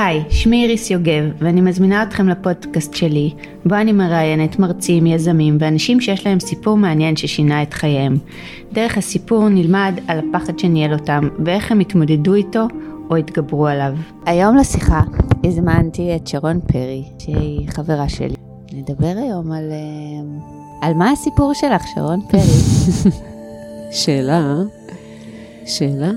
היי, שמי איריס יוגב, ואני מזמינה אתכם לפודקאסט שלי, בו אני מראיינת מרצים, יזמים ואנשים שיש להם סיפור מעניין ששינה את חייהם. דרך הסיפור נלמד על הפחד שניהל אותם, ואיך הם התמודדו איתו או התגברו עליו. היום לשיחה הזמנתי את שרון פרי, שהיא חברה שלי. נדבר היום על... אה, על מה הסיפור שלך, שרון פרי? שאלה, שאלה?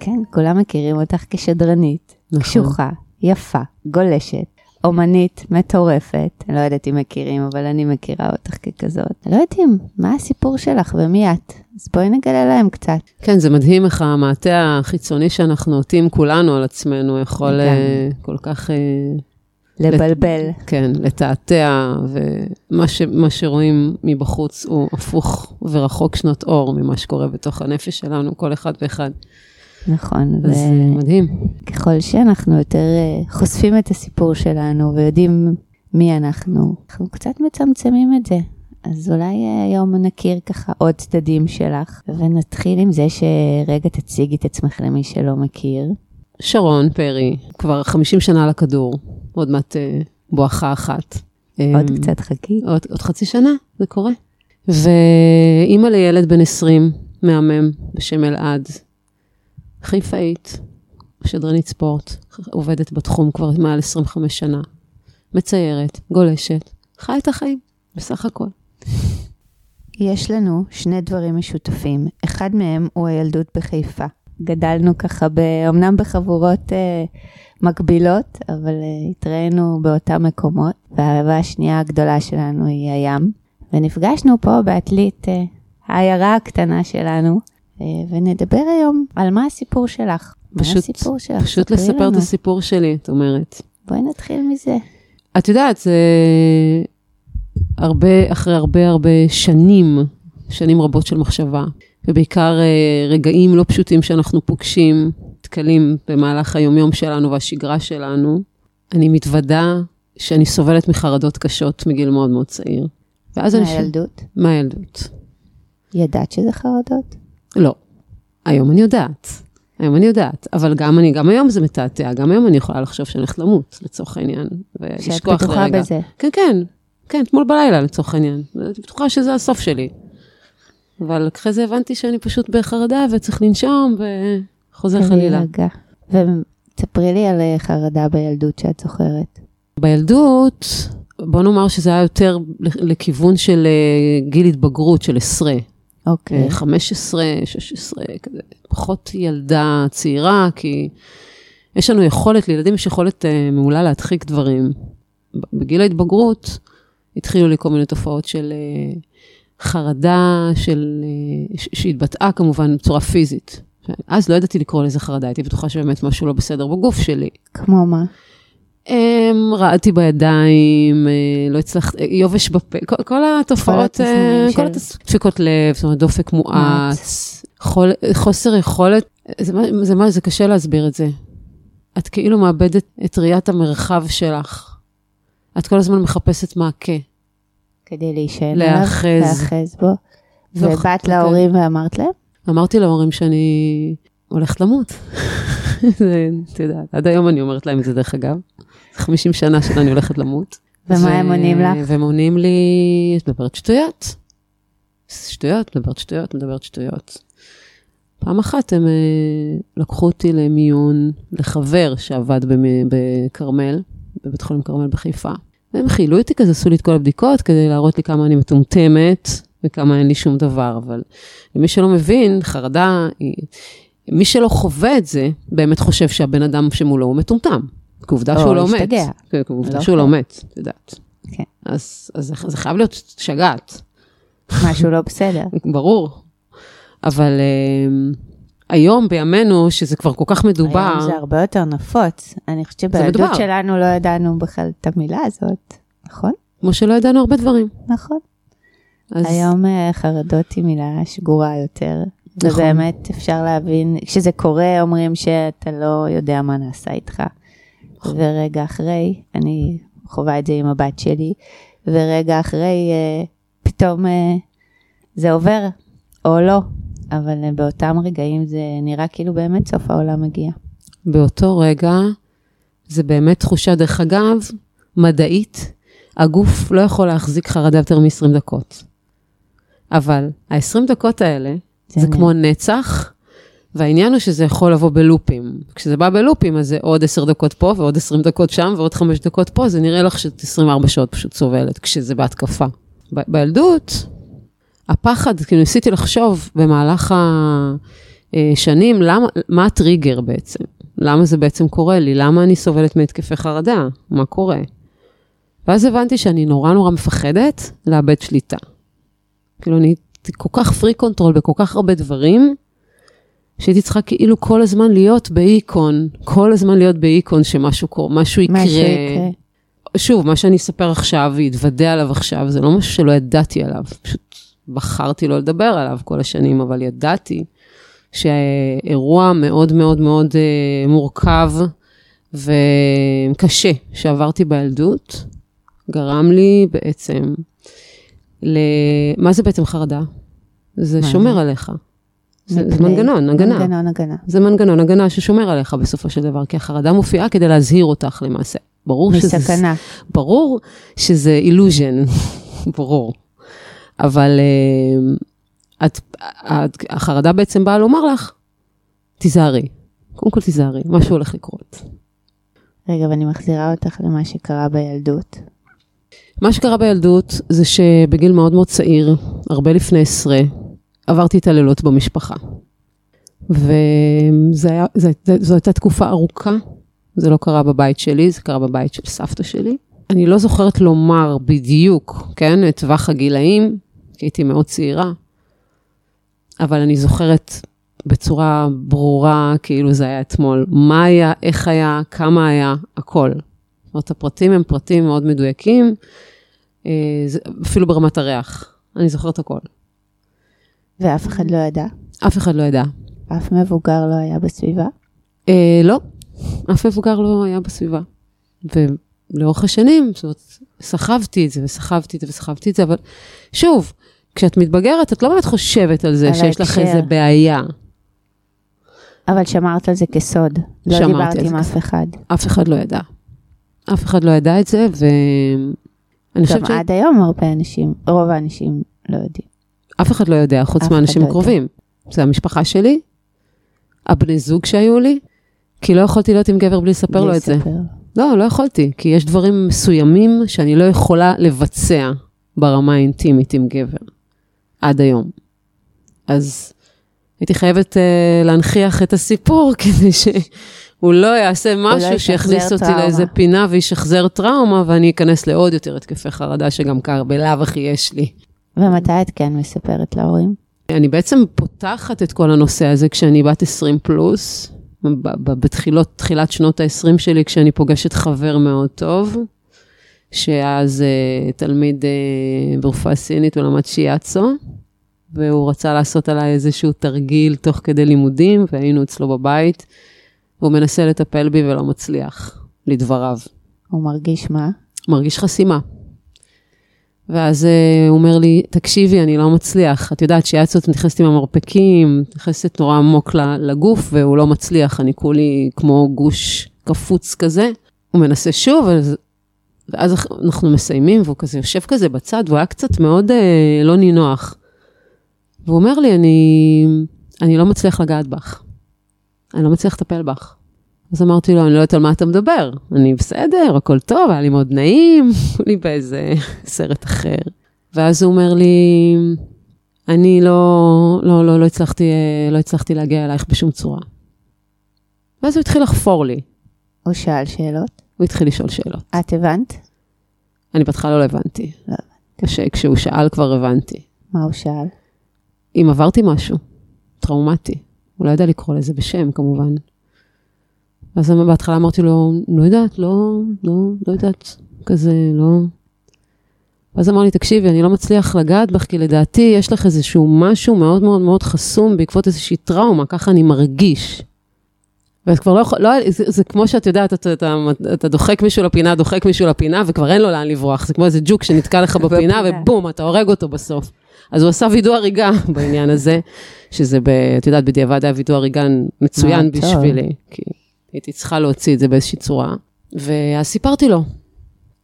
כן, כולם מכירים אותך כשדרנית, נכון. קשוחה, יפה, גולשת, אומנית מטורפת. אני לא יודעת אם מכירים, אבל אני מכירה אותך ככזאת. לא יודעים, מה הסיפור שלך ומי את? אז בואי נגלה להם קצת. כן, זה מדהים איך המעטה החיצוני שאנחנו עוטים כולנו על עצמנו יכול כן. אה, כל כך, אה, לבלבל. כן, לתעתע, ומה ש, שרואים מבחוץ הוא הפוך ורחוק שנות אור ממה שקורה בתוך הנפש שלנו, כל אחד ואחד. נכון, אז אה, מדהים. וככל שאנחנו יותר אה, חושפים את הסיפור שלנו ויודעים מי אנחנו, אנחנו קצת מצמצמים את זה. אז אולי אה, היום נכיר ככה עוד צדדים שלך, ונתחיל עם זה שרגע תציגי את עצמך למי שלא מכיר. שרון פרי, כבר 50 שנה על הכדור, עוד מעט אה, בואכה אחת. עוד אה, קצת חכי. עוד, עוד חצי שנה, זה קורה. ואימא לילד בן 20, מהמם, בשם אלעד, חיפאית, שדרנית ספורט, עובדת בתחום כבר מעל 25 שנה, מציירת, גולשת, חי את החיים, בסך הכל. יש לנו שני דברים משותפים. אחד מהם הוא הילדות בחיפה. גדלנו ככה, ב, אמנם בחבורות אה, מקבילות, אבל אה, התראינו באותם מקומות. והאהבה השנייה הגדולה שלנו היא הים. ונפגשנו פה בעתלית אה, העיירה הקטנה שלנו, ונדבר היום על מה הסיפור שלך. מה פשוט- הסיפור שלך? פשוט לספר את לנו. הסיפור שלי, את אומרת. בואי נתחיל מזה. את יודעת, זה הרבה, אחרי הרבה הרבה שנים, שנים רבות של מחשבה, ובעיקר אה, רגעים לא פשוטים שאנחנו פוגשים, נתקלים במהלך היומיום שלנו והשגרה שלנו, אני מתוודה שאני סובלת מחרדות קשות מגיל מאוד מאוד צעיר. ואז אני... מהילדות. מהילדות. ידעת שזה חרדות? לא. היום אני יודעת. היום אני יודעת, אבל גם אני, גם היום זה מתעתע, גם היום אני יכולה לחשוב שאני הולכת למות, לצורך העניין, שאת ולשכוח בטוחה לרגע. בזה. כן, כן, כן, אתמול בלילה לצורך העניין. הייתי בטוחה שזה הסוף שלי. אבל אחרי זה הבנתי שאני פשוט בחרדה וצריך לנשום וחוזר חלילה. ותספרי לי על אה, חרדה בילדות שאת זוכרת. בילדות, בוא נאמר שזה היה יותר לכיוון של אה, גיל התבגרות של עשרה. אוקיי. אה, 15, 16, כזה, פחות ילדה צעירה, כי יש לנו יכולת, לילדים יש יכולת אה, מעולה להדחיק דברים. בגיל ההתבגרות התחילו לי כל מיני תופעות של אה, חרדה, של, ש- שהתבטאה כמובן בצורה פיזית. אז לא ידעתי לקרוא לזה חרדה, הייתי בטוחה שבאמת משהו לא בסדר בגוף שלי. כמו מה? אמ, רעדתי בידיים, אה, לא הצלחתי, יובש בפה, כל, כל התופעות, כל אה, התסמינים כל של- לב, זאת אומרת דופק מואץ, חול, חוסר יכולת, זה, מה- זה, מה, זה קשה להסביר את זה. את כאילו מאבדת את ראיית המרחב שלך. את כל הזמן מחפשת מעקה. כדי להישען להיאחז. עליו, להיאחז בו. ואח- ובאת. להורים ואמרת להם? אמרתי להורים שאני הולכת למות. זה, את יודעת, עד היום אני אומרת להם את זה דרך אגב. 50 שנה שאני הולכת למות. ומה הם עונים לך? והם עונים לי, את מדברת שטויות. שטויות, מדברת שטויות, מדברת שטויות. פעם אחת הם אה, לקחו אותי למיון לחבר שעבד בכרמל, בבית חולים כרמל בחיפה. והם חיילו אותי כזה, עשו לי את כל הבדיקות כדי להראות לי כמה אני מטומטמת וכמה אין לי שום דבר. אבל למי שלא מבין, חרדה היא... מי שלא חווה את זה, באמת חושב שהבן אדם שמולו הוא מטומטם. כי עובדה או, שהוא לא מת. השתגע. כן, כי עובדה לא שהוא לא. מת, את יודעת. כן. אז, זה, חייב להיות שגעת, משהו לא בסדר. ברור. אבל um, היום, בימינו, שזה כבר כל כך מדובר, היום זה הרבה יותר נפוץ. אני חושבת. שבילדות שלנו לא ידענו בכלל את המילה הזאת, נכון? כמו שלא ידענו הרבה דברים. נכון. אז היום אה, חרדות היא מילה שגורה יותר. נכון. ובאמת אפשר להבין, כשזה קורה אומרים שאתה לא יודע מה נעשה איתך. נכון. ורגע אחרי, אני חווה את זה עם הבת שלי, ורגע אחרי אה, פתאום אה, זה עובר, או לא, אבל אה, באותם רגעים זה נראה כאילו באמת סוף העולם מגיע. באותו רגע, זה באמת תחושה, דרך אגב, מדעית, הגוף לא יכול להחזיק חרדה יותר מ-20 דקות. אבל ה-20 דקות האלה, זה, זה כמו נצח, והעניין הוא שזה יכול לבוא בלופים. כשזה בא בלופים, אז זה עוד 10 דקות פה ועוד 20 דקות שם ועוד 5 דקות פה, זה נראה לך שאת 24 שעות פשוט סובלת, כשזה בהתקפה. ב- בילדות, הפחד, כאילו ניסיתי לחשוב במהלך השנים, למה, מה הטריגר בעצם? למה זה בעצם קורה לי? למה אני סובלת מהתקפי חרדה? מה קורה? ואז הבנתי שאני נורא נורא מפחדת לאבד שליטה. כאילו, אני הייתי כל כך freak control בכל כך הרבה דברים, שהייתי צריכה כאילו כל הזמן להיות בהיכון, כל הזמן להיות בהיכון שמשהו קורה, משהו יקרה. משהו יקרה. שוב, מה שאני אספר עכשיו ואתוודה עליו עכשיו, זה לא משהו שלא ידעתי עליו, פשוט בחרתי לא לדבר עליו כל השנים, אבל ידעתי שאירוע מאוד מאוד מאוד אה, מורכב וקשה שעברתי בילדות, גרם לי בעצם, ל... מה זה בעצם חרדה? זה שומר זה? עליך. זה, זה מנגנון, הגנה. מנגנון הגנה. זה מנגנון הגנה ששומר עליך בסופו של דבר, כי החרדה מופיעה כדי להזהיר אותך למעשה. ברור מסכנה. שזה... מסכנה. ברור שזה אילוז'ן, ברור. אבל uh, את, את, החרדה בעצם באה לומר לך, תיזהרי. קודם כל תיזהרי, משהו הולך לקרות. רגע, ואני מחזירה אותך למה שקרה בילדות. מה שקרה בילדות זה שבגיל מאוד מאוד צעיר, הרבה לפני עשרה, עברתי את הלילות במשפחה. וזו הייתה תקופה ארוכה, זה לא קרה בבית שלי, זה קרה בבית של סבתא שלי. אני לא זוכרת לומר בדיוק, כן, את טווח הגילאים, כי הייתי מאוד צעירה, אבל אני זוכרת בצורה ברורה, כאילו זה היה אתמול, מה היה, איך היה, כמה היה, הכל. זאת אומרת, הפרטים הם פרטים מאוד מדויקים, אה, אפילו ברמת הריח, אני זוכרת הכל. ואף אחד לא ידע? אף אחד לא ידע. אף מבוגר לא היה בסביבה? אה, לא, אף מבוגר לא היה בסביבה. ולאורך השנים, זאת אומרת, סחבתי את זה וסחבתי את זה וסחבתי את זה, אבל שוב, כשאת מתבגרת, את לא באמת חושבת על זה על שיש לך איזה בעיה. אבל שמרת על זה כסוד. לא דיברת עם אף אחד. אף אחד לא ידע. אף אחד לא ידע את זה, ואני חושבת ש... גם עד היום הרבה אנשים, רוב האנשים לא יודעים. אף אחד לא יודע, חוץ מאנשים לא קרובים. זה המשפחה שלי, הבני זוג שהיו לי, כי לא יכולתי להיות עם גבר בלי לספר לו את זה. לא, לא יכולתי, כי יש דברים מסוימים שאני לא יכולה לבצע ברמה האינטימית עם גבר, עד היום. אז הייתי חייבת uh, להנכיח את הסיפור כדי שהוא לא יעשה משהו שיכניס אותי טראומה. לאיזה פינה וישחזר טראומה, ואני אכנס לעוד יותר התקפי חרדה שגם קר בלאו הכי יש לי. ומתי את כן מספרת להורים? אני בעצם פותחת את כל הנושא הזה כשאני בת 20 פלוס, בתחילות, תחילת שנות ה-20 שלי, כשאני פוגשת חבר מאוד טוב, שאז uh, תלמיד uh, ברפואה סינית, הוא למד שיאצו, והוא רצה לעשות עליי איזשהו תרגיל תוך כדי לימודים, והיינו אצלו בבית, והוא מנסה לטפל בי ולא מצליח, לדבריו. הוא מרגיש מה? מרגיש חסימה. ואז uh, הוא אומר לי, תקשיבי, אני לא מצליח. את יודעת, שיאצות נכנסת עם המרפקים, נכנסת נורא עמוק לגוף, והוא לא מצליח, אני כולי כמו גוש קפוץ כזה. הוא מנסה שוב, ואז אנחנו מסיימים, והוא כזה יושב כזה בצד, והוא היה קצת מאוד uh, לא נינוח. והוא אומר לי, אני, אני לא מצליח לגעת בך. אני לא מצליח לטפל בך. אז אמרתי לו, אני לא יודעת על מה אתה מדבר, אני בסדר, הכל טוב, היה לי מאוד נעים, אני באיזה סרט אחר. ואז הוא אומר לי, אני לא, לא, לא, לא הצלחתי, לא הצלחתי להגיע אלייך בשום צורה. ואז הוא התחיל לחפור לי. הוא שאל שאלות? הוא התחיל לשאול שאלות. את הבנת? אני בהתחלה לא הבנתי. לא הבנתי. כשהוא שאל כבר הבנתי. מה הוא שאל? אם עברתי משהו, טראומטי. הוא לא ידע לקרוא לזה בשם, כמובן. אז בהתחלה אמרתי לו, לא יודעת, לא, לא, לא יודעת, כזה, לא. ואז אמר לי, תקשיבי, אני לא מצליח לגעת בך, כי לדעתי יש לך איזשהו משהו מאוד מאוד מאוד חסום בעקבות איזושהי טראומה, ככה אני מרגיש. ואת כבר לא יכול, לא, זה, זה כמו שאת יודעת, אתה, אתה, אתה דוחק מישהו לפינה, דוחק מישהו לפינה, וכבר אין לו לאן לברוח, זה כמו איזה ג'וק שנתקע לך בפינה, ובום, אתה הורג אותו בסוף. אז הוא עשה וידוא הריגה בעניין הזה, שזה, ב, את יודעת, בדיעבד היה וידוא הריגה מצוין בשבילי, כי הייתי צריכה להוציא את זה באיזושהי צורה. ואז סיפרתי לו.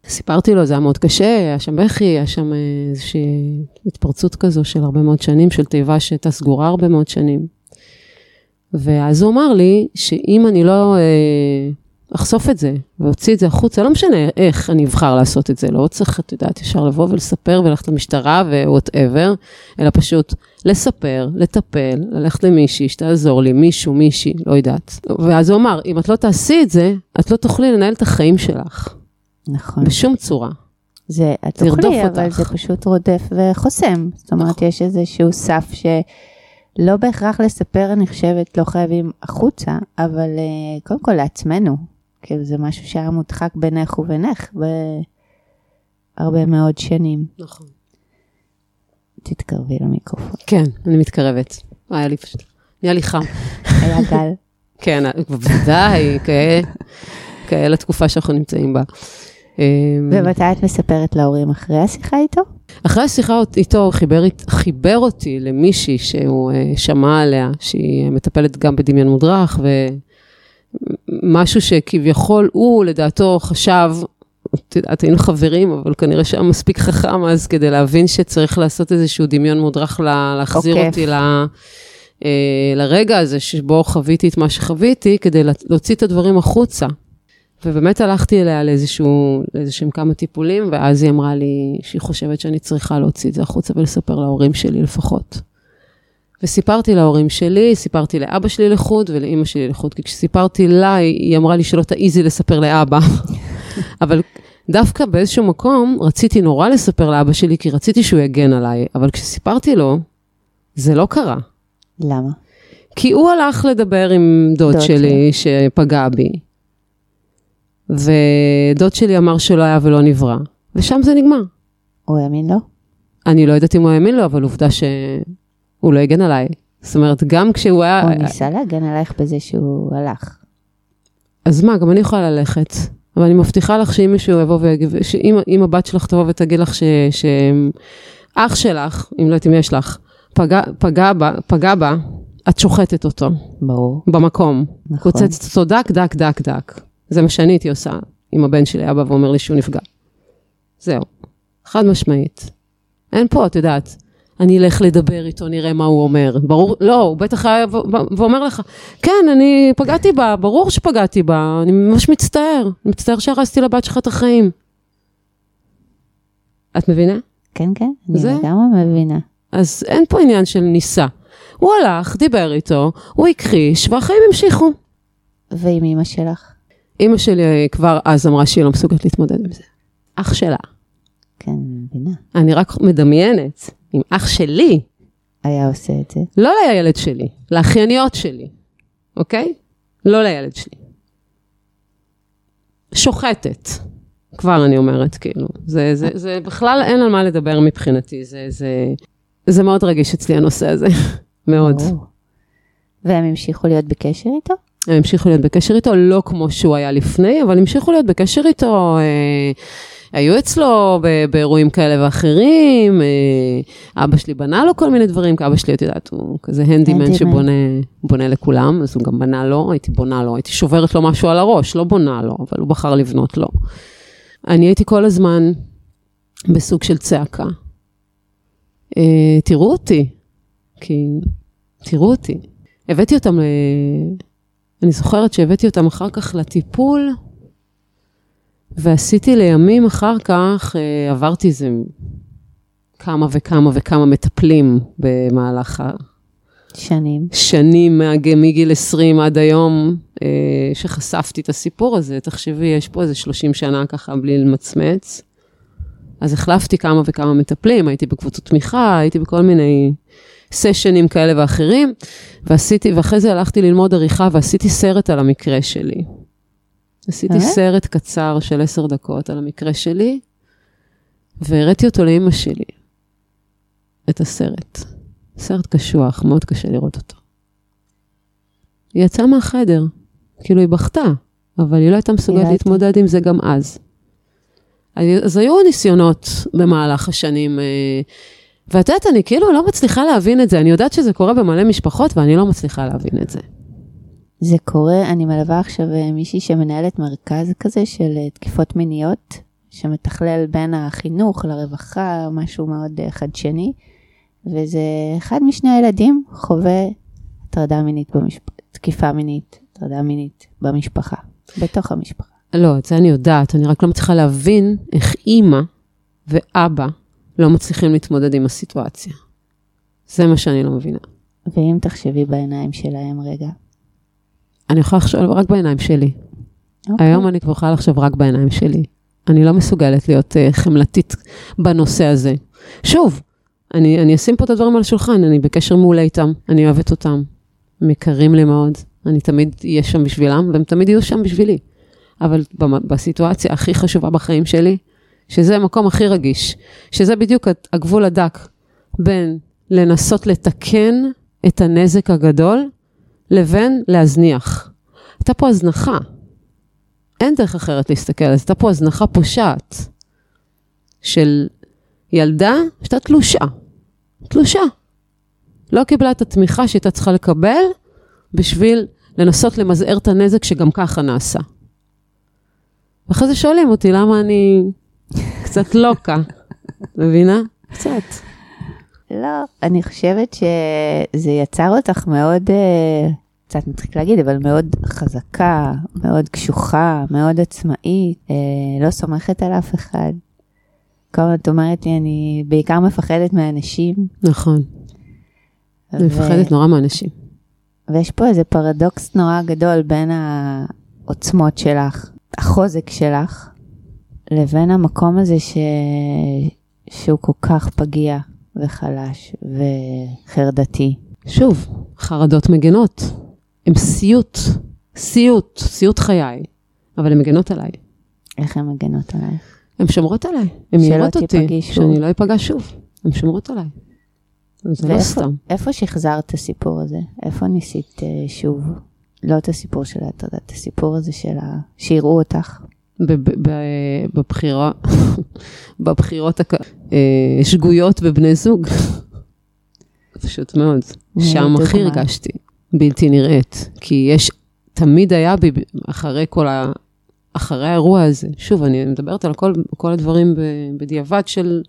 סיפרתי לו, זה היה מאוד קשה, היה שם בכי, היה שם אה, איזושהי התפרצות כזו של הרבה מאוד שנים, של תיבה שהייתה סגורה הרבה מאוד שנים. ואז הוא אמר לי שאם אני לא אה, אחשוף את זה ואוציא את זה החוצה, לא משנה איך אני אבחר לעשות את זה, לא צריך, את יודעת, ישר לבוא ולספר וללכת למשטרה ווואטאבר, אלא פשוט לספר, לטפל, ללכת למישהי שתעזור לי, מישהו, מישהי, לא יודעת. ואז הוא אמר, אם את לא תעשי את זה, את לא תוכלי לנהל את החיים שלך, נכון. בשום צורה. זה, את תוכלי, אבל אותך. זה פשוט רודף וחוסם. זאת אומרת, נכון. יש איזשהו סף שלא בהכרח לספר, אני חושבת, לא חייבים החוצה, אבל אה, קודם כל לעצמנו. כאילו, זה משהו שהיה מודחק בינך ובינך בהרבה מאוד שנים. נכון. תתקרבי למיקרופון. כן, אני מתקרבת. היה לי פשוט, נהיה לי חם. היה גל. כן, בוודאי, כאלה, לתקופה שאנחנו נמצאים בה. אמ, ומתי את מספרת להורים אחרי השיחה איתו? אחרי השיחה איתו, הוא חיבר, חיבר אותי למישהי שהוא אה, שמע עליה, שהיא מטפלת גם בדמיון מודרך, ומשהו שכביכול הוא, לדעתו, חשב, את יודעת, היינו חברים, אבל כנראה שהיה מספיק חכם אז כדי להבין שצריך לעשות איזשהו דמיון מודרך, לה, להחזיר עוקף. אותי ל, אה, לרגע הזה שבו חוויתי את מה שחוויתי, כדי לה- להוציא את הדברים החוצה. ובאמת הלכתי אליה לאיזשהו, לאיזשהם כמה טיפולים, ואז היא אמרה לי שהיא חושבת שאני צריכה להוציא את זה החוצה ולספר להורים שלי לפחות. וסיפרתי להורים שלי, סיפרתי לאבא שלי לחוד ולאימא שלי לחוד, כי כשסיפרתי לה, היא אמרה לי שלא תעיזי לספר לאבא. אבל דווקא באיזשהו מקום רציתי נורא לספר לאבא שלי, כי רציתי שהוא יגן עליי, אבל כשסיפרתי לו, זה לא קרה. למה? כי הוא הלך לדבר עם דוד, דוד שלי שפגע בי, ודוד שלי אמר שלא היה ולא נברא, ושם זה נגמר. הוא האמין לו? אני לא יודעת אם הוא האמין לו, אבל עובדה שהוא לא הגן עליי. זאת אומרת, גם כשהוא היה... הוא ניסה להגן עלייך בזה שהוא הלך. אז מה, גם אני יכולה ללכת. אבל אני מבטיחה לך שאם מישהו יבוא ויגיד, שאם אם הבת שלך תבוא ותגיד לך ש- שאח שלך, אם לא יודעת אם יש לך, פגע, פגע, בה, פגע בה, את שוחטת אותו ברור. במקום. נכון. קוצצת אותו דק, דק, דק, דק. זה מה שאני הייתי עושה עם הבן שלי, היה בא ואומר לי שהוא נפגע. זהו, חד משמעית. אין פה, את יודעת, אני אלך לדבר איתו, נראה מה הוא אומר. ברור, לא, הוא בטח היה ואומר לך, כן, אני פגעתי בה, ברור שפגעתי בה, אני ממש מצטער, אני מצטער שהרסתי לבת שלך את החיים. את מבינה? כן, כן, אני זה? לגמרי מבינה. אז אין פה עניין של ניסה. הוא הלך, דיבר איתו, הוא הכחיש, והחיים המשיכו. ועם אמא שלך? אימא שלי כבר אז אמרה שהיא לא מסוגלת להתמודד עם זה. אח שלה. כן, אני מבינה. אני רק מדמיינת, אם אח שלי, היה עושה את זה. לא לילד שלי, לאחייניות שלי, אוקיי? לא לילד שלי. שוחטת, כבר אני אומרת, כאילו. זה, זה, זה בכלל אין על מה לדבר מבחינתי, זה, זה, זה מאוד רגיש אצלי הנושא הזה, מאוד. והם המשיכו להיות בקשר איתו? הם המשיכו להיות בקשר איתו, לא כמו שהוא היה לפני, אבל המשיכו להיות בקשר איתו. אה, היו אצלו באירועים כאלה ואחרים, אה, אבא שלי בנה לו כל מיני דברים, כי אבא שלי, את יודעת, הוא כזה הנדימן. שבונה בונה לכולם, אז הוא גם בנה לו, הייתי בונה לו, הייתי שוברת לו משהו על הראש, לא בונה לו, אבל הוא בחר לבנות לו. אני הייתי כל הזמן בסוג של צעקה. אה, תראו אותי, כי תראו אותי. הבאתי אותם ל... אני זוכרת שהבאתי אותם אחר כך לטיפול, ועשיתי לימים אחר כך, אה, עברתי איזה כמה וכמה וכמה מטפלים במהלך שנים. השנים מהג- מגיל 20 עד היום, אה, שחשפתי את הסיפור הזה. תחשבי, יש פה איזה 30 שנה ככה בלי למצמץ. אז החלפתי כמה וכמה מטפלים, הייתי בקבוצות תמיכה, הייתי בכל מיני סשנים כאלה ואחרים, ועשיתי, ואחרי זה הלכתי ללמוד עריכה ועשיתי סרט על המקרה שלי. עשיתי אה? סרט קצר של עשר דקות על המקרה שלי, והראיתי אותו לאימא שלי, את הסרט. סרט קשוח, מאוד קשה לראות אותו. היא יצאה מהחדר, כאילו היא בכתה, אבל היא לא הייתה מסוגלת. להתמודד עם זה גם אז. אז היו ניסיונות במהלך השנים, אה, ואת יודעת, אני כאילו לא מצליחה להבין את זה, אני יודעת שזה קורה במלא משפחות ואני לא מצליחה להבין את זה. זה קורה, אני מלווה עכשיו אה, מישהי שמנהלת מרכז כזה של אה, תקיפות מיניות, שמתכלל בין החינוך לרווחה, משהו מאוד אה, חדשני, וזה אחד משני הילדים חווה הטרדה מינית במשפחה, תקיפה מינית, הטרדה מינית במשפחה, בתוך המשפחה. לא, את זה אני יודעת, אני רק לא מצליחה להבין איך אימא ואבא לא מצליחים להתמודד עם הסיטואציה. זה מה שאני לא מבינה. ואם תחשבי בעיניים שלהם רגע. אני יכולה לחשוב רק בעיניים שלי. אוקיי. היום אני כבר יכולה לחשוב רק בעיניים שלי. אני לא מסוגלת להיות uh, חמלתית בנושא הזה. שוב, אני, אני אשים פה את הדברים על השולחן, אני בקשר מעולה איתם, אני אוהבת אותם, הם יקרים לי מאוד, אני תמיד אהיה שם בשבילם, והם תמיד יהיו שם בשבילי. אבל בסיטואציה הכי חשובה בחיים שלי, שזה המקום הכי רגיש, שזה בדיוק הגבול הדק בין לנסות לתקן את הנזק הגדול, לבין להזניח. הייתה פה הזנחה. אין דרך אחרת להסתכל על זה, הייתה פה הזנחה פושעת של ילדה שהייתה תלושה. תלושה. לא קיבלה את התמיכה שהייתה צריכה לקבל בשביל לנסות למזער את הנזק שגם ככה נעשה. ואחרי זה שואלים אותי למה אני קצת לוקה, מבינה? קצת. לא, אני חושבת שזה יצר אותך מאוד, אה, קצת מצחיק להגיד, אבל מאוד חזקה, מאוד קשוחה, מאוד עצמאית, אה, לא סומכת על אף אחד. כל הזמן את אומרת לי, אני בעיקר מפחדת מאנשים. נכון. אני מפחדת נורא מאנשים. ויש פה איזה פרדוקס נורא גדול בין העוצמות שלך, החוזק שלך, לבין המקום הזה ש... שהוא כל כך פגיע. וחלש וחרדתי. שוב, חרדות מגנות. הן סיוט, סיוט, סיוט חיי, אבל הן מגנות עליי. איך הן מגנות עליי? הן שומרות עליי, הן מיירות אותי, שאני לא אפגע שוב, הן שומרות עליי. זה לא סתם. איפה שחזרת את הסיפור הזה? איפה ניסית uh, שוב? לא את הסיפור של ההטרדה, את הסיפור הזה של ה... שיראו אותך. בבחירה, בבחירות השגויות אה, בבני זוג. פשוט מאוד. שם הכי הרגשתי בלתי נראית. כי יש, תמיד היה בי, אחרי כל ה... אחרי האירוע הזה, שוב, אני מדברת על כל, כל הדברים בדיעבד של,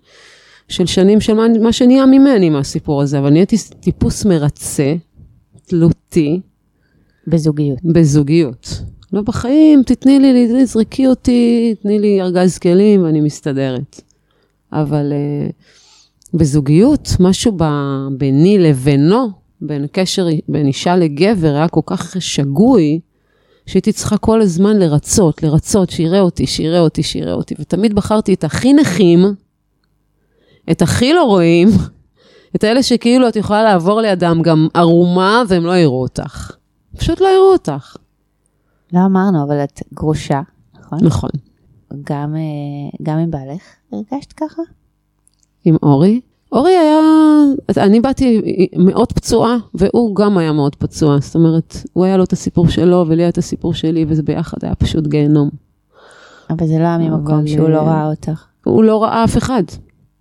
של שנים של מה, מה שנהיה ממני מהסיפור הזה, אבל נהייתי טיפוס מרצה, תלותי. בזוגיות. בזוגיות. לא בחיים, תתני לי, תזרקי אותי, תני לי ארגז כלים ואני מסתדרת. אבל uh, בזוגיות, משהו ב, ביני לבינו, בין קשר בין אישה לגבר, היה כל כך שגוי, שהייתי צריכה כל הזמן לרצות, לרצות, שיראה אותי, שיראה אותי, שיראה אותי. ותמיד בחרתי את הכי נכים, את הכי לא רואים, את האלה שכאילו את יכולה לעבור לידם גם ערומה והם לא יראו אותך. פשוט לא יראו אותך. לא אמרנו, אבל את גרושה, נכון? נכון. גם, אה, גם עם בעלך הרגשת ככה? עם אורי? אורי היה, אני באתי מאוד פצועה, והוא גם היה מאוד פצוע. זאת אומרת, הוא היה לו את הסיפור שלו, ולי היה את הסיפור שלי, וזה ביחד היה פשוט גיהנום. אבל זה לא היה ממקום שהוא לא ראה אותך. הוא לא ראה אף אחד.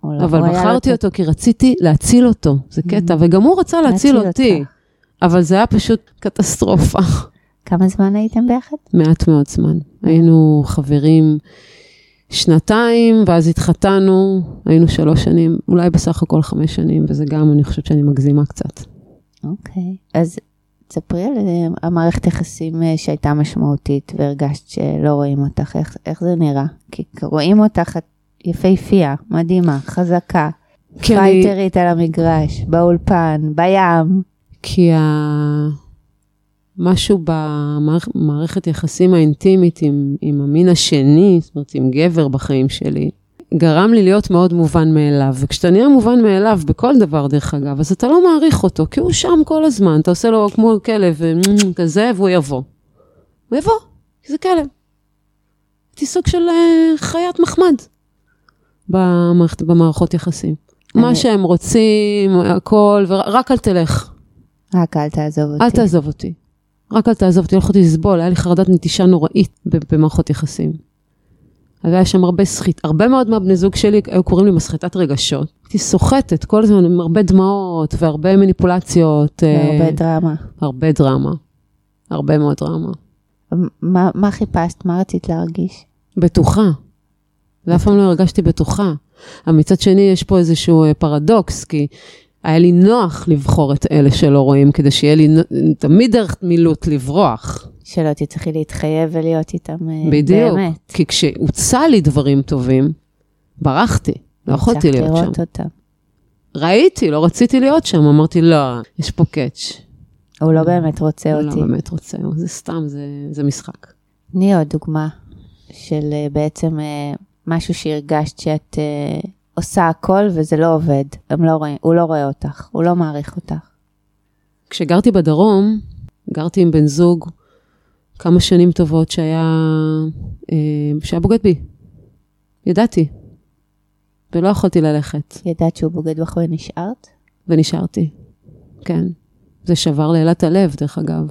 לא, אבל בחרתי אותו כי רציתי להציל אותו, זה קטע, mm-hmm. וגם הוא רצה להציל אותי. אבל זה היה פשוט קטסטרופה. כמה זמן הייתם ביחד? מעט מאוד זמן. היינו חברים שנתיים, ואז התחתנו, היינו שלוש שנים, אולי בסך הכל חמש שנים, וזה גם, אני חושבת שאני מגזימה קצת. אוקיי, אז תספרי על אה, המערכת יחסים אה, שהייתה משמעותית, והרגשת שלא רואים אותך, איך, איך זה נראה? כי רואים אותך, את יפהפייה, מדהימה, חזקה, פייטרית אני... על המגרש, באולפן, בים. כי ה... משהו במערכת יחסים האינטימית עם, עם המין השני, זאת אומרת, עם גבר בחיים שלי, גרם לי להיות מאוד מובן מאליו. וכשאתה נהיה מובן מאליו בכל דבר, דרך אגב, אז אתה לא מעריך אותו, כי הוא שם כל הזמן, אתה עושה לו כמו כלב כזה, והוא יבוא. הוא יבוא, כי זה כלב. הייתי סוג של uh, חיית מחמד במערכת, במערכות יחסים. אני... מה שהם רוצים, הכל, ורק אל תלך. רק אל תעזוב אותי. אל תעזוב אותי. רק אל תעזוב אותי, יכולתי לסבול, היה לי חרדת נטישה נוראית במערכות יחסים. היה שם הרבה סחיט, הרבה מאוד מהבני זוג שלי היו קוראים לי מסחטת רגשות. הייתי סוחטת כל הזמן עם הרבה דמעות והרבה מניפולציות. והרבה אה, דרמה. הרבה דרמה. הרבה מאוד דרמה. מה, מה חיפשת? מה רצית להרגיש? בטוחה. ואף פעם לא הרגשתי בטוחה. אבל מצד שני, יש פה איזשהו אה, פרדוקס, כי היה לי נוח לבחור את אלה שלא רואים, כדי שיהיה לי תמיד דרך מילוט לברוח. שלא תצטרכי להתחייב ולהיות איתם אה, בדיוק. באמת. כי כשהוצע לי דברים טובים, ברחתי. לא יכולתי להיות שם. לראות אותם. ראיתי, לא רציתי להיות שם, אמרתי, לא, יש פה קאץ'. הוא לא באמת רוצה הוא לא אותי. באמת רוצה, זה סתם, זה, זה משחק. תני עוד דוגמה של אה, בעצם אה, משהו שהרגשת שאת אה, עושה הכל וזה לא עובד. הם לא רואים, הוא לא רואה אותך, הוא לא מעריך אותך. כשגרתי בדרום, גרתי עם בן זוג כמה שנים טובות שהיה, אה, שהיה בוגד בי. ידעתי. ולא יכולתי ללכת, ידעת שהוא בוגד בך ונשארת? ונשארתי. כן. זה שבר לאלעד הלב, דרך אגב.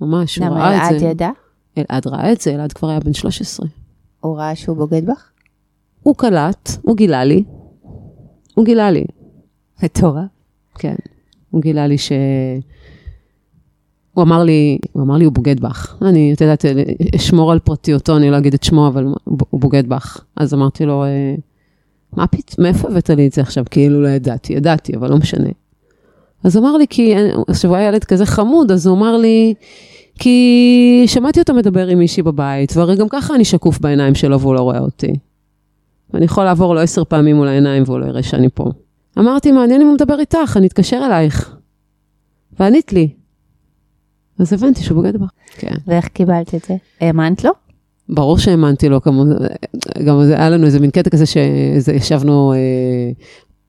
ממש, הוא למה ראה את אלעד זה. ידע? אלעד ראה את זה, אלעד כבר היה בן 13. הוא ראה שהוא בוגד בך? הוא קלט, הוא גילה לי. הוא גילה לי, מטורף. כן. הוא גילה לי ש... הוא אמר לי, הוא אמר לי, הוא בוגד בך. אני, את יודעת, אשמור על פרטיותו, אני לא אגיד את שמו, אבל הוא בוגד בך. אז אמרתי לו, "אה, מה פתאום, מאיפה הבאת לי את זה עכשיו? כאילו לא ידעתי, ידעתי, אבל לא משנה. אז הוא אמר לי, כי, עכשיו הוא היה ילד כזה חמוד, אז הוא אמר לי, כי שמעתי אותו מדבר עם מישהי בבית, והרי גם ככה אני שקוף בעיניים שלו והוא לא רואה אותי. ואני יכול לעבור לו עשר פעמים מול העיניים והוא לא יראה שאני פה. אמרתי, מעניין אם הוא מדבר איתך, אני אתקשר אלייך. וענית לי. אז הבנתי שהוא בוגד בך. כן. ואיך קיבלת את זה? האמנת לו? ברור שהאמנתי לו, כמו, גם זה, היה לנו איזה מין קטע כזה שישבנו, אה,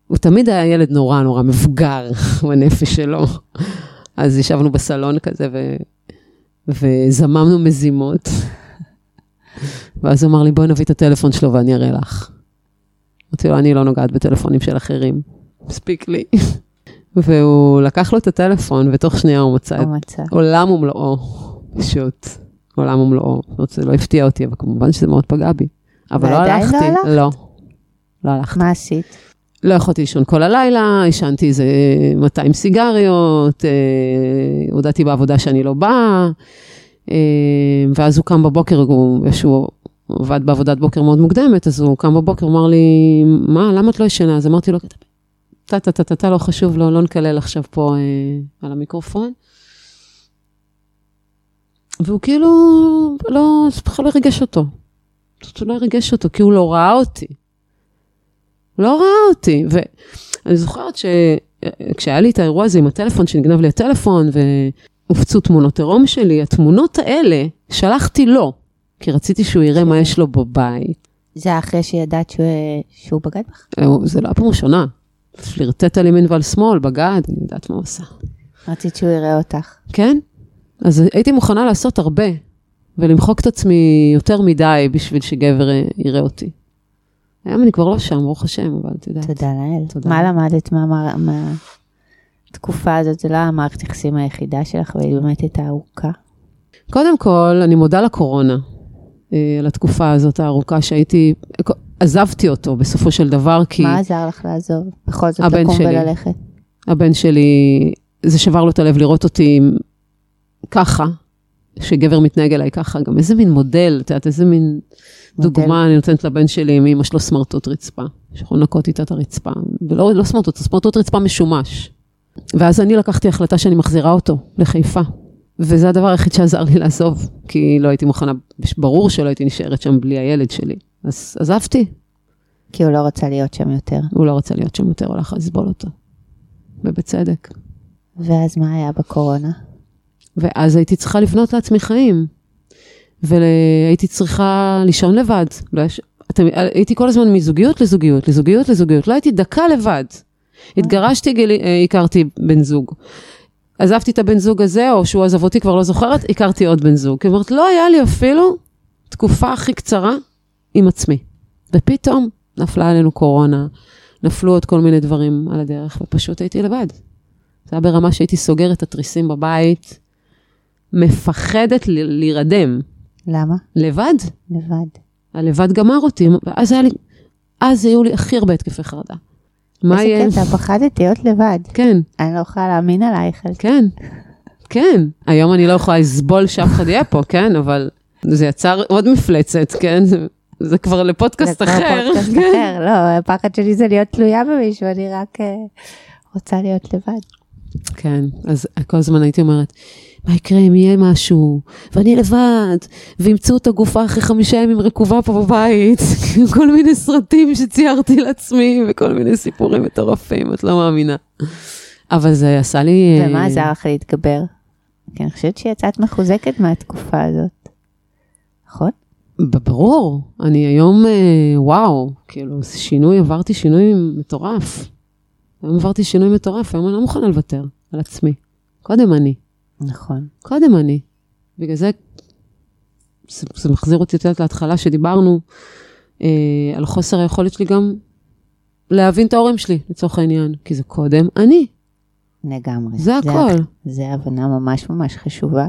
הוא תמיד היה ילד נורא נורא מבוגר בנפש שלו. אז ישבנו בסלון כזה ו, וזממנו מזימות. ואז הוא אמר לי, בואי נביא את הטלפון שלו ואני אראה לך. אמרתי לו, אני לא נוגעת בטלפונים של אחרים, מספיק לי. והוא לקח לו את הטלפון, ותוך שנייה הוא מצא את. עולם ומלואו, פשוט. עולם ומלואו. זאת אומרת, זה לא הפתיע אותי, אבל כמובן שזה מאוד פגע בי. אבל לא ועדיין לא הלכתי. הלכת? לא. לא הלכתי. מה עשית? לא יכולתי לישון כל הלילה, עישנתי איזה 200 סיגריות, אה, הודעתי בעבודה שאני לא באה, אה, ואז הוא קם בבוקר, הוא, שהוא עבד בעבודת בוקר מאוד מוקדמת, אז הוא קם בבוקר, אמר לי, מה, למה את לא ישנה? אז אמרתי לו, טה טה טה טה טה, לא חשוב, לא, לא נקלל עכשיו פה אה, על המיקרופון. והוא כאילו, לא, זה בכלל לא ריגש אותו. הוא לא ריגש אותו, כי הוא לא ראה אותי. הוא לא ראה אותי. ואני זוכרת שכשהיה לי את האירוע הזה עם הטלפון, שנגנב לי הטלפון, והופצו תמונות עירום שלי, התמונות האלה שלחתי לו, כי רציתי שהוא יראה מה יש לו בבית. זה היה אחרי שידעת שהוא, שהוא בגד בך? זה לא הפעם הראשונה. פלירטט על ימין ועל שמאל, בגד, אני יודעת מה הוא עשה. רצית שהוא יראה אותך. כן? אז הייתי מוכנה לעשות הרבה, ולמחוק את עצמי יותר מדי בשביל שגבר אה, יראה אותי. היום אני כבר לא שם, ברוך השם, אבל את יודעת. תודה לאל. תודה. מה למדת מה- מהתקופה הזאת? זה לא המערכת יחסים היחידה שלך, והיא באמת הייתה ארוכה. קודם כל, אני מודה לקורונה, אה, על התקופה הזאת הארוכה שהייתי, עזבתי אותו בסופו של דבר, כי מה עזר לך לעזוב? בכל זאת לקום שלי. וללכת. הבן שלי, זה שבר לו את הלב לראות אותי ככה, שגבר מתנהג אליי ככה, גם איזה מין מודל, את יודעת, איזה מין מודל. דוגמה אני נותנת לבן שלי עם אמא שלו סמרטוט רצפה, שיכול לנקות איתה את הרצפה, ולא לא סמרטוט, סמרטוט רצפה משומש. ואז אני לקחתי החלטה שאני מחזירה אותו לחיפה. וזה הדבר היחיד שעזר לי לעזוב, כי לא הייתי מוכנה, ברור שלא הייתי נשארת שם בלי הילד שלי. אז עזבתי, כי הוא לא רצה להיות שם יותר. הוא לא רצה להיות שם יותר, הוא הלך לסבול אותו. ובצדק. ואז מה היה בקורונה? ואז הייתי צריכה לבנות לעצמי חיים. והייתי צריכה לישון לבד. לא יש... אתם... הייתי כל הזמן מזוגיות לזוגיות, לזוגיות לזוגיות. לא הייתי דקה לבד. התגרשתי, גילי... אה, הכרתי בן זוג. עזבתי את הבן זוג הזה, או שהוא עזב אותי, כבר לא זוכרת, הכרתי עוד בן זוג. אומרת, לא היה לי אפילו תקופה הכי קצרה עם עצמי. ופתאום נפלה עלינו קורונה, נפלו עוד כל מיני דברים על הדרך, ופשוט הייתי לבד. זה היה ברמה שהייתי סוגרת את התריסים בבית, מפחדת להירדם. למה? לבד. לבד. הלבד גמר אותי, ואז היה לי, אז היו לי הכי הרבה התקפי חרדה. מה יהיה? איזה קטע, פחדתי להיות לבד. כן, אני לא יכולה להאמין עלייך. על- כן. כן, היום אני לא יכולה לסבול שאף אחד יהיה פה, כן, אבל זה יצר עוד מפלצת, כן? זה, כבר לפודקאסט זה כבר אחר. פודקאסט כן. אחר, לא, הפחד שלי זה להיות תלויה במישהו, אני רק אה, רוצה להיות לבד. כן, אז כל הזמן הייתי אומרת, מה יקרה אם יהיה משהו, ואני לבד, וימצאו את הגופה אחרי חמישה ימים רקובה פה בבית, כל מיני סרטים שציירתי לעצמי, וכל מיני סיפורים מטורפים, את לא מאמינה. אבל זה עשה לי... אה, ומה עזר לך להתגבר? כי אני חושבת שיצאת מחוזקת מהתקופה הזאת. נכון? ברור, אני היום, אה, וואו, כאילו, שינוי, עברתי שינוי מטורף. היום עברתי שינוי מטורף, היום אני לא מוכנה לוותר על עצמי. קודם אני. נכון. קודם אני. בגלל זה, זה, זה מחזיר אותי יותר להתחלה שדיברנו אה, על חוסר היכולת שלי גם להבין את ההורים שלי, לצורך העניין, כי זה קודם אני, לגמרי. זה הכל. זה הבנה ממש ממש חשובה.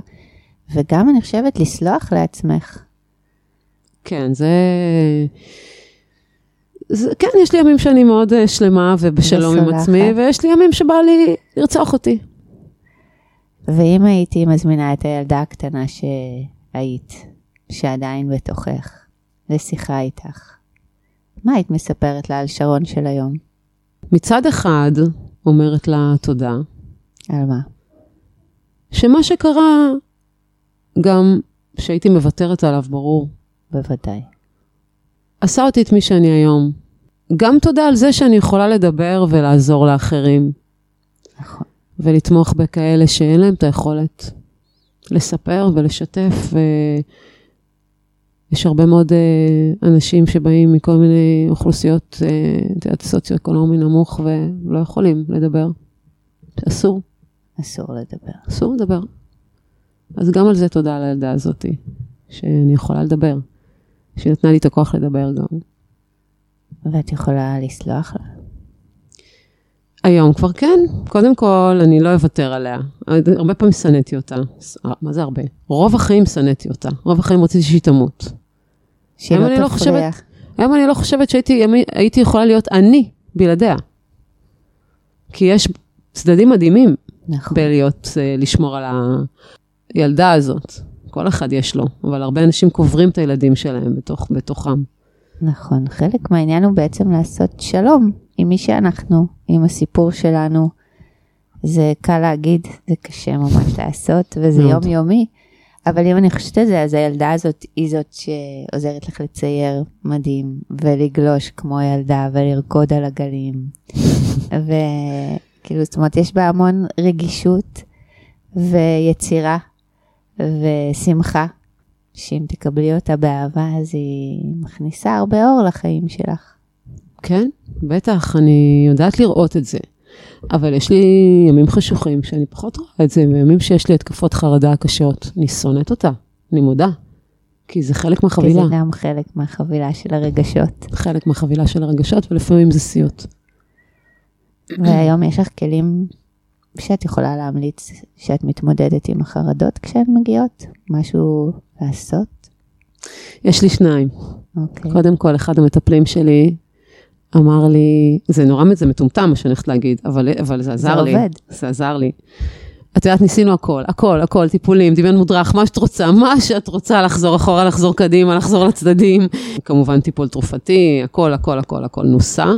וגם אני חושבת לסלוח לעצמך. כן, זה... זה... כן, יש לי ימים שאני מאוד אה, שלמה ובשלום עם. עצמי, ויש לי ימים שבא לי לרצוח אותי. ואם הייתי מזמינה את הילדה הקטנה שהיית, שעדיין בתוכך, לשיחה איתך, מה היית מספרת לה על שרון של היום? מצד אחד, אומרת לה תודה, על מה? שמה שקרה, גם שהייתי מוותרת עליו, ברור, בוודאי. עשה אותי את מי שאני היום. גם תודה על זה שאני יכולה לדבר ולעזור לאחרים, נכון. ולתמוך בכאלה שאין להם את היכולת לספר ולשתף. ויש הרבה מאוד אה, אנשים שבאים מכל מיני אוכלוסיות, אה, את יודעת, סוציו-אקונומי נמוך, ולא יכולים לדבר. אסור, אסור לדבר. אסור לדבר. אז גם על זה תודה לילדה הזאתי, שאני יכולה לדבר. שהיא נתנה לי את הכוח לדבר גם. ואת יכולה לסלוח לה. היום כבר כן. קודם כל, אני לא אוותר עליה. הרבה פעמים שנאתי אותה. מה זה הרבה? רוב החיים שנאתי אותה. רוב החיים רציתי שהיא תמות. שהיא היום לא אני לא. חושבת- היום אני לא חושבת שהייתי הייתי יכולה להיות אני בלעדיה. כי יש צדדים מדהימים נכון. בלהיות, אה, לשמור על הילדה הזאת. כל אחד יש לו, אבל הרבה אנשים קוברים את הילדים שלהם בתוך, בתוכם. נכון. חלק מהעניין הוא בעצם לעשות שלום עם מי שאנחנו, עם הסיפור שלנו. זה קל להגיד, זה קשה ממש לעשות, וזה מאוד. יומיומי. אבל אם אני חושבת על זה, אז הילדה הזאת היא זאת שעוזרת לך לצייר מדהים, ולגלוש כמו ילדה, ולרקוד על הגלים. וכאילו, זאת אומרת, יש בה המון רגישות, ויצירה, ושמחה, שאם תקבלי אותה באהבה, אז היא מכניסה הרבה אור לחיים שלך. כן, בטח, אני יודעת לראות את זה. אבל יש לי ימים חשוכים שאני פחות רואה את זה, וימים שיש לי התקפות חרדה קשות. אני שונאת אותה, אני מודה. כי זה חלק כי מהחבילה, זה גם חלק מהחבילה של הרגשות. חלק מהחבילה של הרגשות, ולפעמים זה סיוט. והיום יש לך כלים שאת יכולה להמליץ שאת מתמודדת עם החרדות כשהן מגיעות? משהו לעשות? יש לי שניים. אוקיי. קודם כל, אחד המטפלים שלי אמר לי, זה נורא זה מטומטם מה שאני הולכת להגיד, אבל, אבל זה עזר לי. עובד. זה עזר לי. את יודעת, ניסינו הכל, הכל, הכל, טיפולים, דמיון מודרך, מה שאת רוצה, מה שאת רוצה, לחזור אחורה, לחזור קדימה, לחזור לצדדים. כמובן טיפול תרופתי, הכל, הכל, הכל, הכל נוסה.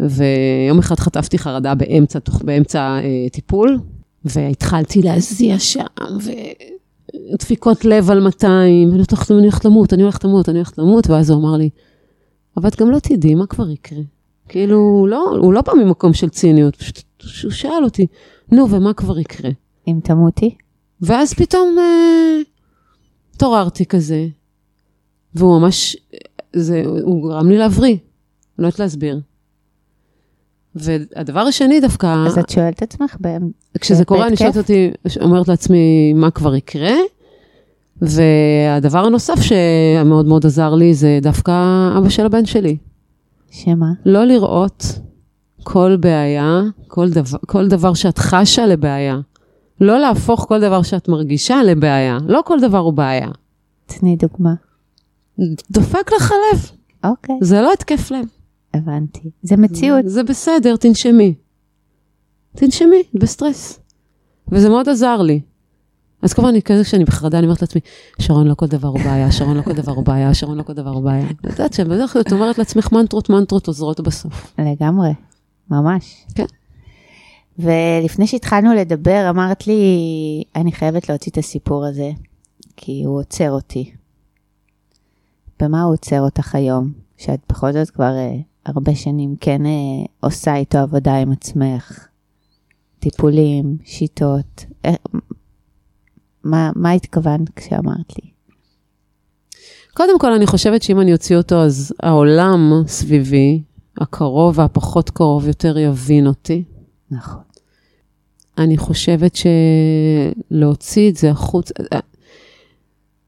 ויום אחד חטפתי חרדה באמצע, באמצע אה, טיפול, והתחלתי להזיע שם, ודפיקות לב על 200, ואני הולכת- אני הולכת למות, אני הולכת למות, אני הולכת למות, ואז הוא אמר לי, אבל את גם לא תדעי מה כבר יקרה. כאילו, לא, הוא לא בא ממקום של ציניות, פשוט הוא שאל אותי, נו, ומה כבר יקרה? אם תמותי? ואז פתאום אה, התעוררתי כזה, והוא ממש, זה, הוא גרם לי להבריא, לא יודעת להסביר. והדבר השני דווקא, אז את שואלת את עצמך בהם, כשזה קורה, אני? שואלת אותי, אומרת לעצמי, מה כבר יקרה? והדבר הנוסף שמאוד מאוד עזר לי, זה דווקא אבא של הבן שלי. שמה? לא לראות כל בעיה, כל דבר, כל דבר שאת חשה לבעיה. לא להפוך כל דבר שאת מרגישה לבעיה. לא כל דבר הוא בעיה. תני דוגמה. דופק לך הלב, אוקיי, זה לא התקף לב. הבנתי. זה מציאות. זה בסדר, תנשמי. תנשמי, בסטרס. וזה מאוד עזר לי. אז כל פעם אני כזה כשאני בחרדה, אני אומרת לעצמי, שרון, לא כל דבר הוא בעיה, שרון, לא כל דבר הוא בעיה, שרון, לא כל דבר הוא בעיה. את יודעת שבדרך כלל את אומרת לעצמך מנטרות, מנטרות עוזרות בסוף. לגמרי, ממש. כן. ולפני שהתחלנו לדבר, אמרת לי, אני חייבת להוציא את הסיפור הזה, כי הוא עוצר אותי. במה הוא עוצר אותך היום? שאת בכל זאת כבר uh, הרבה שנים כן uh, עושה איתו עבודה עם עצמך. טיפולים, שיטות. Uh, מה, מה התכוונת כשאמרת לי? קודם כל, אני חושבת שאם אני אוציא אותו, אז העולם סביבי, הקרוב והפחות קרוב יותר יבין אותי. נכון. אני חושבת שלהוציא את זה החוץ,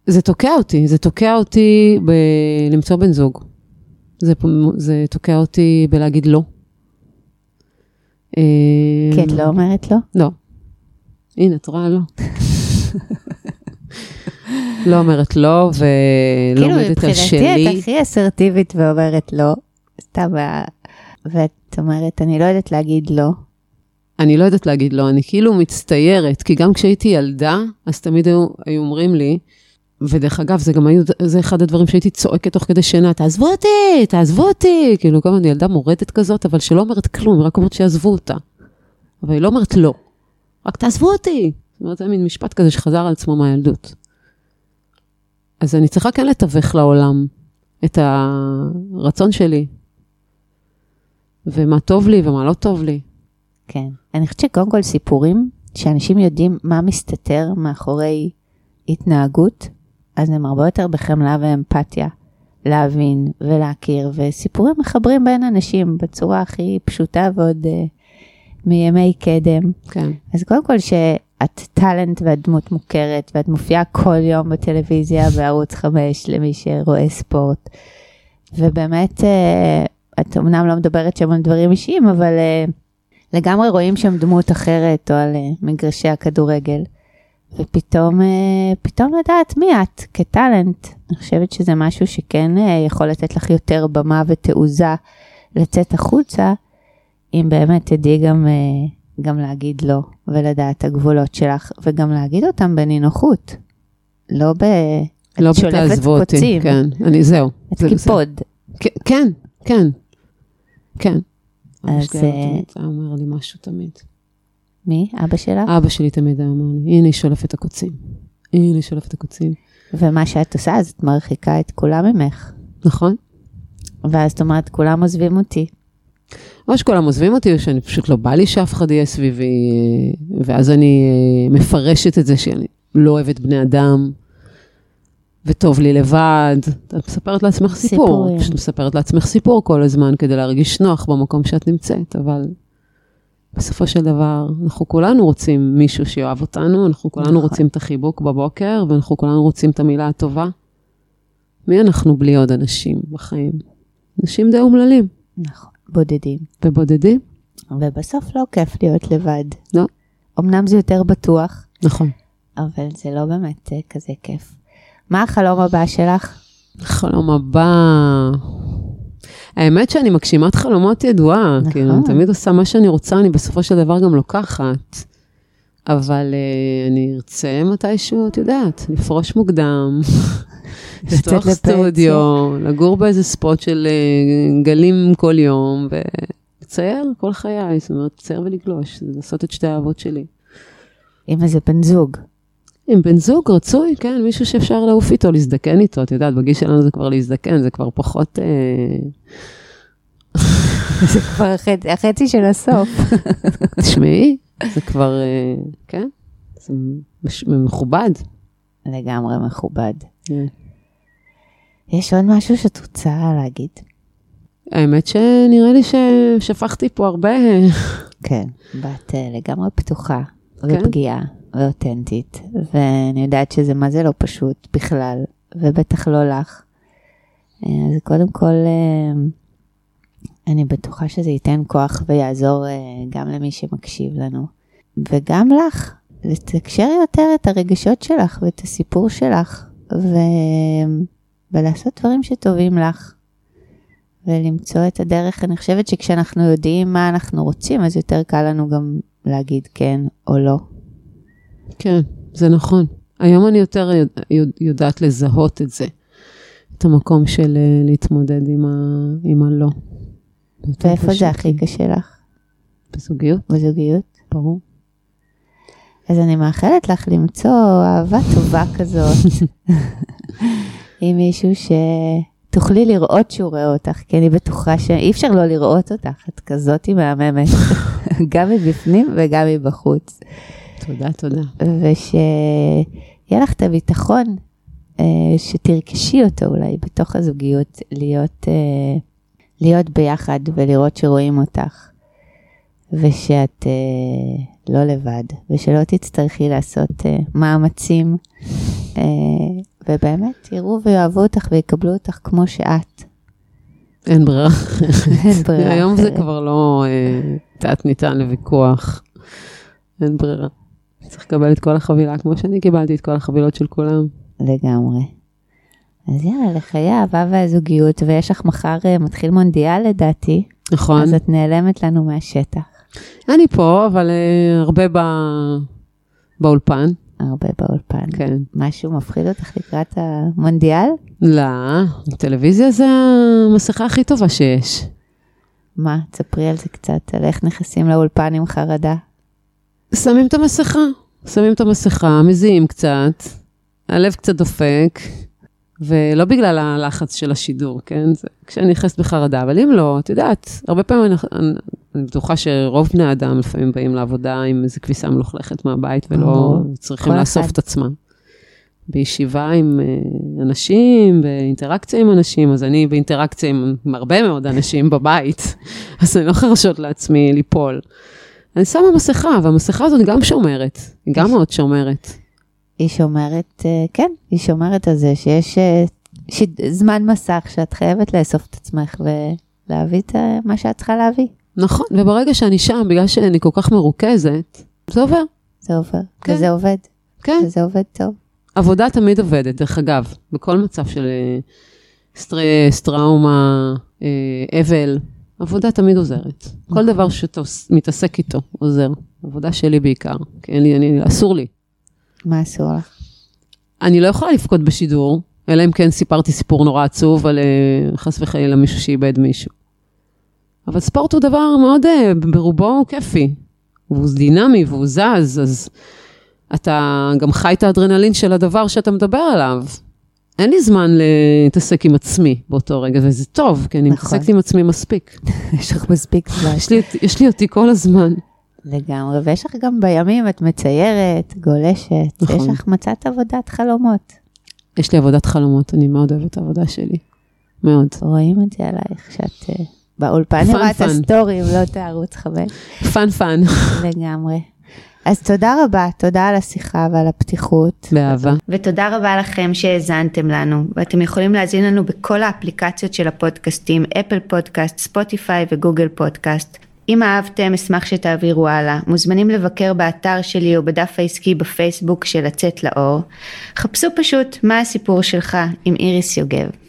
זה תוקע אותי, זה תוקע אותי בלמצוא בן זוג. זה, זה תוקע אותי בלהגיד לא. כי את לא אומרת לא? לא. הנה, את רואה לא. לא אומרת לא, ולומדת על שלי. כאילו, מבחינתי את הכי אסרטיבית ואומרת לא, סתם, ואת אומרת, אני לא יודעת להגיד לא. אני לא יודעת להגיד לא, אני כאילו מצטיירת, כי גם כשהייתי ילדה, אז תמיד היו, היו אומרים לי, ודרך אגב, זה גם היו, זה אחד הדברים שהייתי צועקת תוך כדי שינה, תעזבו אותי, תעזבו אותי, כאילו כל הזמן ילדה מורדת כזאת, אבל שלא אומרת כלום, רק אומרת שיעזבו אותה. אבל היא לא אומרת לא, רק תעזבו אותי. זאת אומרת, זה מין משפט כזה שחזר על עצמו מהילדות. אז אני צריכה כן לתווך לעולם את הרצון שלי, ומה טוב לי ומה לא טוב לי. כן. אני חושבת שקודם כל סיפורים, שאנשים יודעים מה מסתתר מאחורי התנהגות, אז הם הרבה יותר בחמלה ואמפתיה להבין ולהכיר, וסיפורים מחברים בין אנשים בצורה הכי פשוטה ועוד uh, מימי קדם. כן. אז קודם כל שאת טאלנט ואת דמות מוכרת, ואת מופיעה כל יום בטלוויזיה בערוץ 5 למי שרואה ספורט. ובאמת, uh, את אמנם לא מדברת שם על דברים אישיים, אבל uh, לגמרי רואים שם דמות אחרת או על uh, מגרשי הכדורגל. ופתאום אה, פתאום לדעת מי את כטאלנט. אני חושבת שזה משהו שכן אה, יכול לתת לך יותר במה ותעוזה לצאת החוצה, אם באמת תדעי גם, אה, גם להגיד לא, ולדעת הגבולות שלך, וגם להגיד אותם בנינוחות. לא ב... לא בתעזבו אותי, כן, אני זהו. את קיפוד. כן, כן, כן. כן. אז... זה אומר לי משהו תמיד. מי? אבא שלך? אבא שלי תמיד היה אומר לי, הנה היא שולפת הקוצים. הנה היא שולפת הקוצים. ומה שאת עושה, אז את מרחיקה את כולם ממך. נכון. ואז את אומרת, כולם עוזבים אותי. או שכולם עוזבים אותי, או שאני פשוט לא בא לי שאף אחד יהיה סביבי, ואז אני אה, מפרשת את זה שאני לא אוהבת בני אדם, וטוב לי לבד. את מספרת לעצמך סיפור. סיפורים. פשוט מספרת לעצמך סיפור כל הזמן כדי להרגיש נוח במקום שאת נמצאת, אבל בסופו של דבר, אנחנו כולנו רוצים מישהו שיאהב אותנו, אנחנו כולנו נכון. רוצים את החיבוק בבוקר, ואנחנו כולנו רוצים את המילה הטובה. מי אנחנו בלי עוד אנשים בחיים? אנשים די אומללים. נכון, בודדים. ובודדים? ובסוף לא כיף להיות לבד. לא. אמנם זה יותר בטוח. נכון. אבל זה לא באמת אה, כזה כיף. מה החלום הבא שלך? החלום הבא... האמת שאני מגשימת חלומות ידועה, נכון. כאילו, אני תמיד עושה מה שאני רוצה, אני בסופו של דבר גם לוקחת. אבל uh, אני ארצה מתישהו, את יודעת, לפרוש מוקדם, לפתוח סטודיו, לגור באיזה ספוט של uh, גלים כל יום, ולצייר כל חיי, זאת אומרת, לצייר ולגלוש, לעשות את שתי האהבות שלי. עם איזה בן זוג. עם בן זוג רצוי, כן, מישהו שאפשר לעוף איתו, להזדקן איתו, את יודעת, בגיל שלנו זה כבר להזדקן, זה כבר פחות... אה... זה כבר החצי, החצי של הסוף. תשמעי, זה כבר, אה, כן, זה מכובד. לגמרי מכובד. Yeah. כן. יש עוד משהו שאת רוצה להגיד? האמת שנראה לי ששפכתי פה הרבה. כן, באת אה, לגמרי פתוחה? ופגיעה. ואותנטית, ואני יודעת שזה מה זה לא פשוט בכלל, ובטח לא לך. אז קודם כל, אה, אני בטוחה שזה ייתן כוח ויעזור אה, גם למי שמקשיב לנו, וגם לך, לתקשר יותר את הרגשות שלך ואת הסיפור שלך, ו... ולעשות דברים שטובים לך. ולמצוא את הדרך, אני חושבת שכשאנחנו יודעים מה אנחנו רוצים, אז יותר קל לנו גם להגיד כן או לא. כן, זה נכון. היום אני יותר יודע, יודעת לזהות את זה, את המקום של אה, להתמודד עם, ה, עם הלא. ואיפה זה הכי קשה לך? בזוגיות. בזוגיות? ברור. אז אני מאחלת לך למצוא אהבה טובה כזאת, עם מישהו שתוכלי לראות שהוא רואה אותך, כי אני בטוחה שאי אפשר לא לראות אותך, את כזאת מהממת, גם מבפנים וגם מבחוץ. תודה, תודה. ושיהיה לך את הביטחון, אה, שתרכשי אותו אולי בתוך הזוגיות, להיות, אה, להיות ביחד ולראות שרואים אותך. ושאת אה, לא לבד, ושלא תצטרכי לעשות מאמצים, ובאמת יראו ויאהבו אותך ויקבלו אותך כמו שאת. אין ברירה. אין ברירה. היום זה כבר לא תת ניתן לוויכוח. אין ברירה. צריך לקבל את כל החבילה, כמו שאני קיבלתי את כל החבילות של כולם. לגמרי. אז יאללה, לחיי האהבה והזוגיות, ויש לך מחר מתחיל מונדיאל לדעתי. נכון. אז את נעלמת לנו מהשטח. אני פה, אבל uh, הרבה. באולפן. הרבה באולפן. כן. משהו מפחיד אותך לקראת המונדיאל? לא, טלוויזיה זה המסכה הכי טובה שיש. מה? תספרי על זה קצת, על איך נכנסים לאולפן עם חרדה. שמים את המסכה, שמים את המסכה, מזיעים קצת, הלב קצת דופק, ולא בגלל הלחץ של השידור, כן? זה כשאני נכנסת בחרדה, אבל אם לא, את יודעת, הרבה פעמים אני, אני בטוחה שרוב בני האדם לפעמים באים לעבודה עם איזה כביסה מלוכלכת מהבית ולא צריכים לאסוף אחד. את עצמם. בישיבה עם אה, אנשים, באינטראקציה עם אנשים, אז אני באינטראקציה עם, עם הרבה מאוד אנשים בבית, אז אני לא יכולה להרשות לעצמי ליפול. אני שמה מסכה, והמסכה הזאת גם שומרת, היא גם מאוד שומרת. היא שומרת, אה, כן, היא שומרת על זה שיש אה, זמן מסך שאת חייבת לאסוף את עצמך ולהביא את מה שאת צריכה להביא. נכון, וברגע שאני שם, בגלל שאני כל כך מרוכזת, זה עובר. זה עובר, כן. וזה עובד. כן. וזה עובד טוב. עבודה תמיד עובדת, דרך אגב, בכל מצב של אה, סטרס, טראומה, אה, אבל, עבודה תמיד עוזרת. כל דבר שאתה מתעסק איתו עוזר. עבודה שלי בעיקר, כי אין לי, אני, אסור לי. מה אסור לך? אני לא יכולה לבכות בשידור, אלא אם כן סיפרתי סיפור נורא עצוב על אה, חס וחלילה מישהו שאיבד מישהו. אבל ספורט הוא דבר מאוד, אה, ברובו כיפי. והוא דינמי והוא זז, אז אתה גם חי את האדרנלין של הדבר שאתה מדבר עליו. אין לי זמן להתעסק עם עצמי באותו רגע, וזה טוב, כי אני נכון. מתעסקת עם עצמי מספיק. יש לך מספיק זמן. יש לי, יש לי אותי כל הזמן. לגמרי, ויש לך גם בימים, את מציירת, גולשת, נכון. יש לך מצאת עבודת חלומות. יש לי עבודת חלומות, אני מאוד אוהבת את העבודה שלי. מאוד. רואים את זה עלייך, שאת אה, באולפן, אני רואה את הסטורים, לא את הערוץ חמש. fun fun. לגמרי. אז תודה רבה, תודה על השיחה ועל הפתיחות. באהבה. ותודה רבה לכם שהאזנתם לנו, ואתם יכולים להזין לנו בכל האפליקציות של הפודקאסטים, אפל פודקאסט, ספוטיפיי וגוגל פודקאסט. אם אהבתם, אשמח שתעבירו הלאה. מוזמנים לבקר באתר שלי או בדף העסקי בפייסבוק של לצאת לאור. חפשו פשוט מה הסיפור שלך עם איריס יוגב.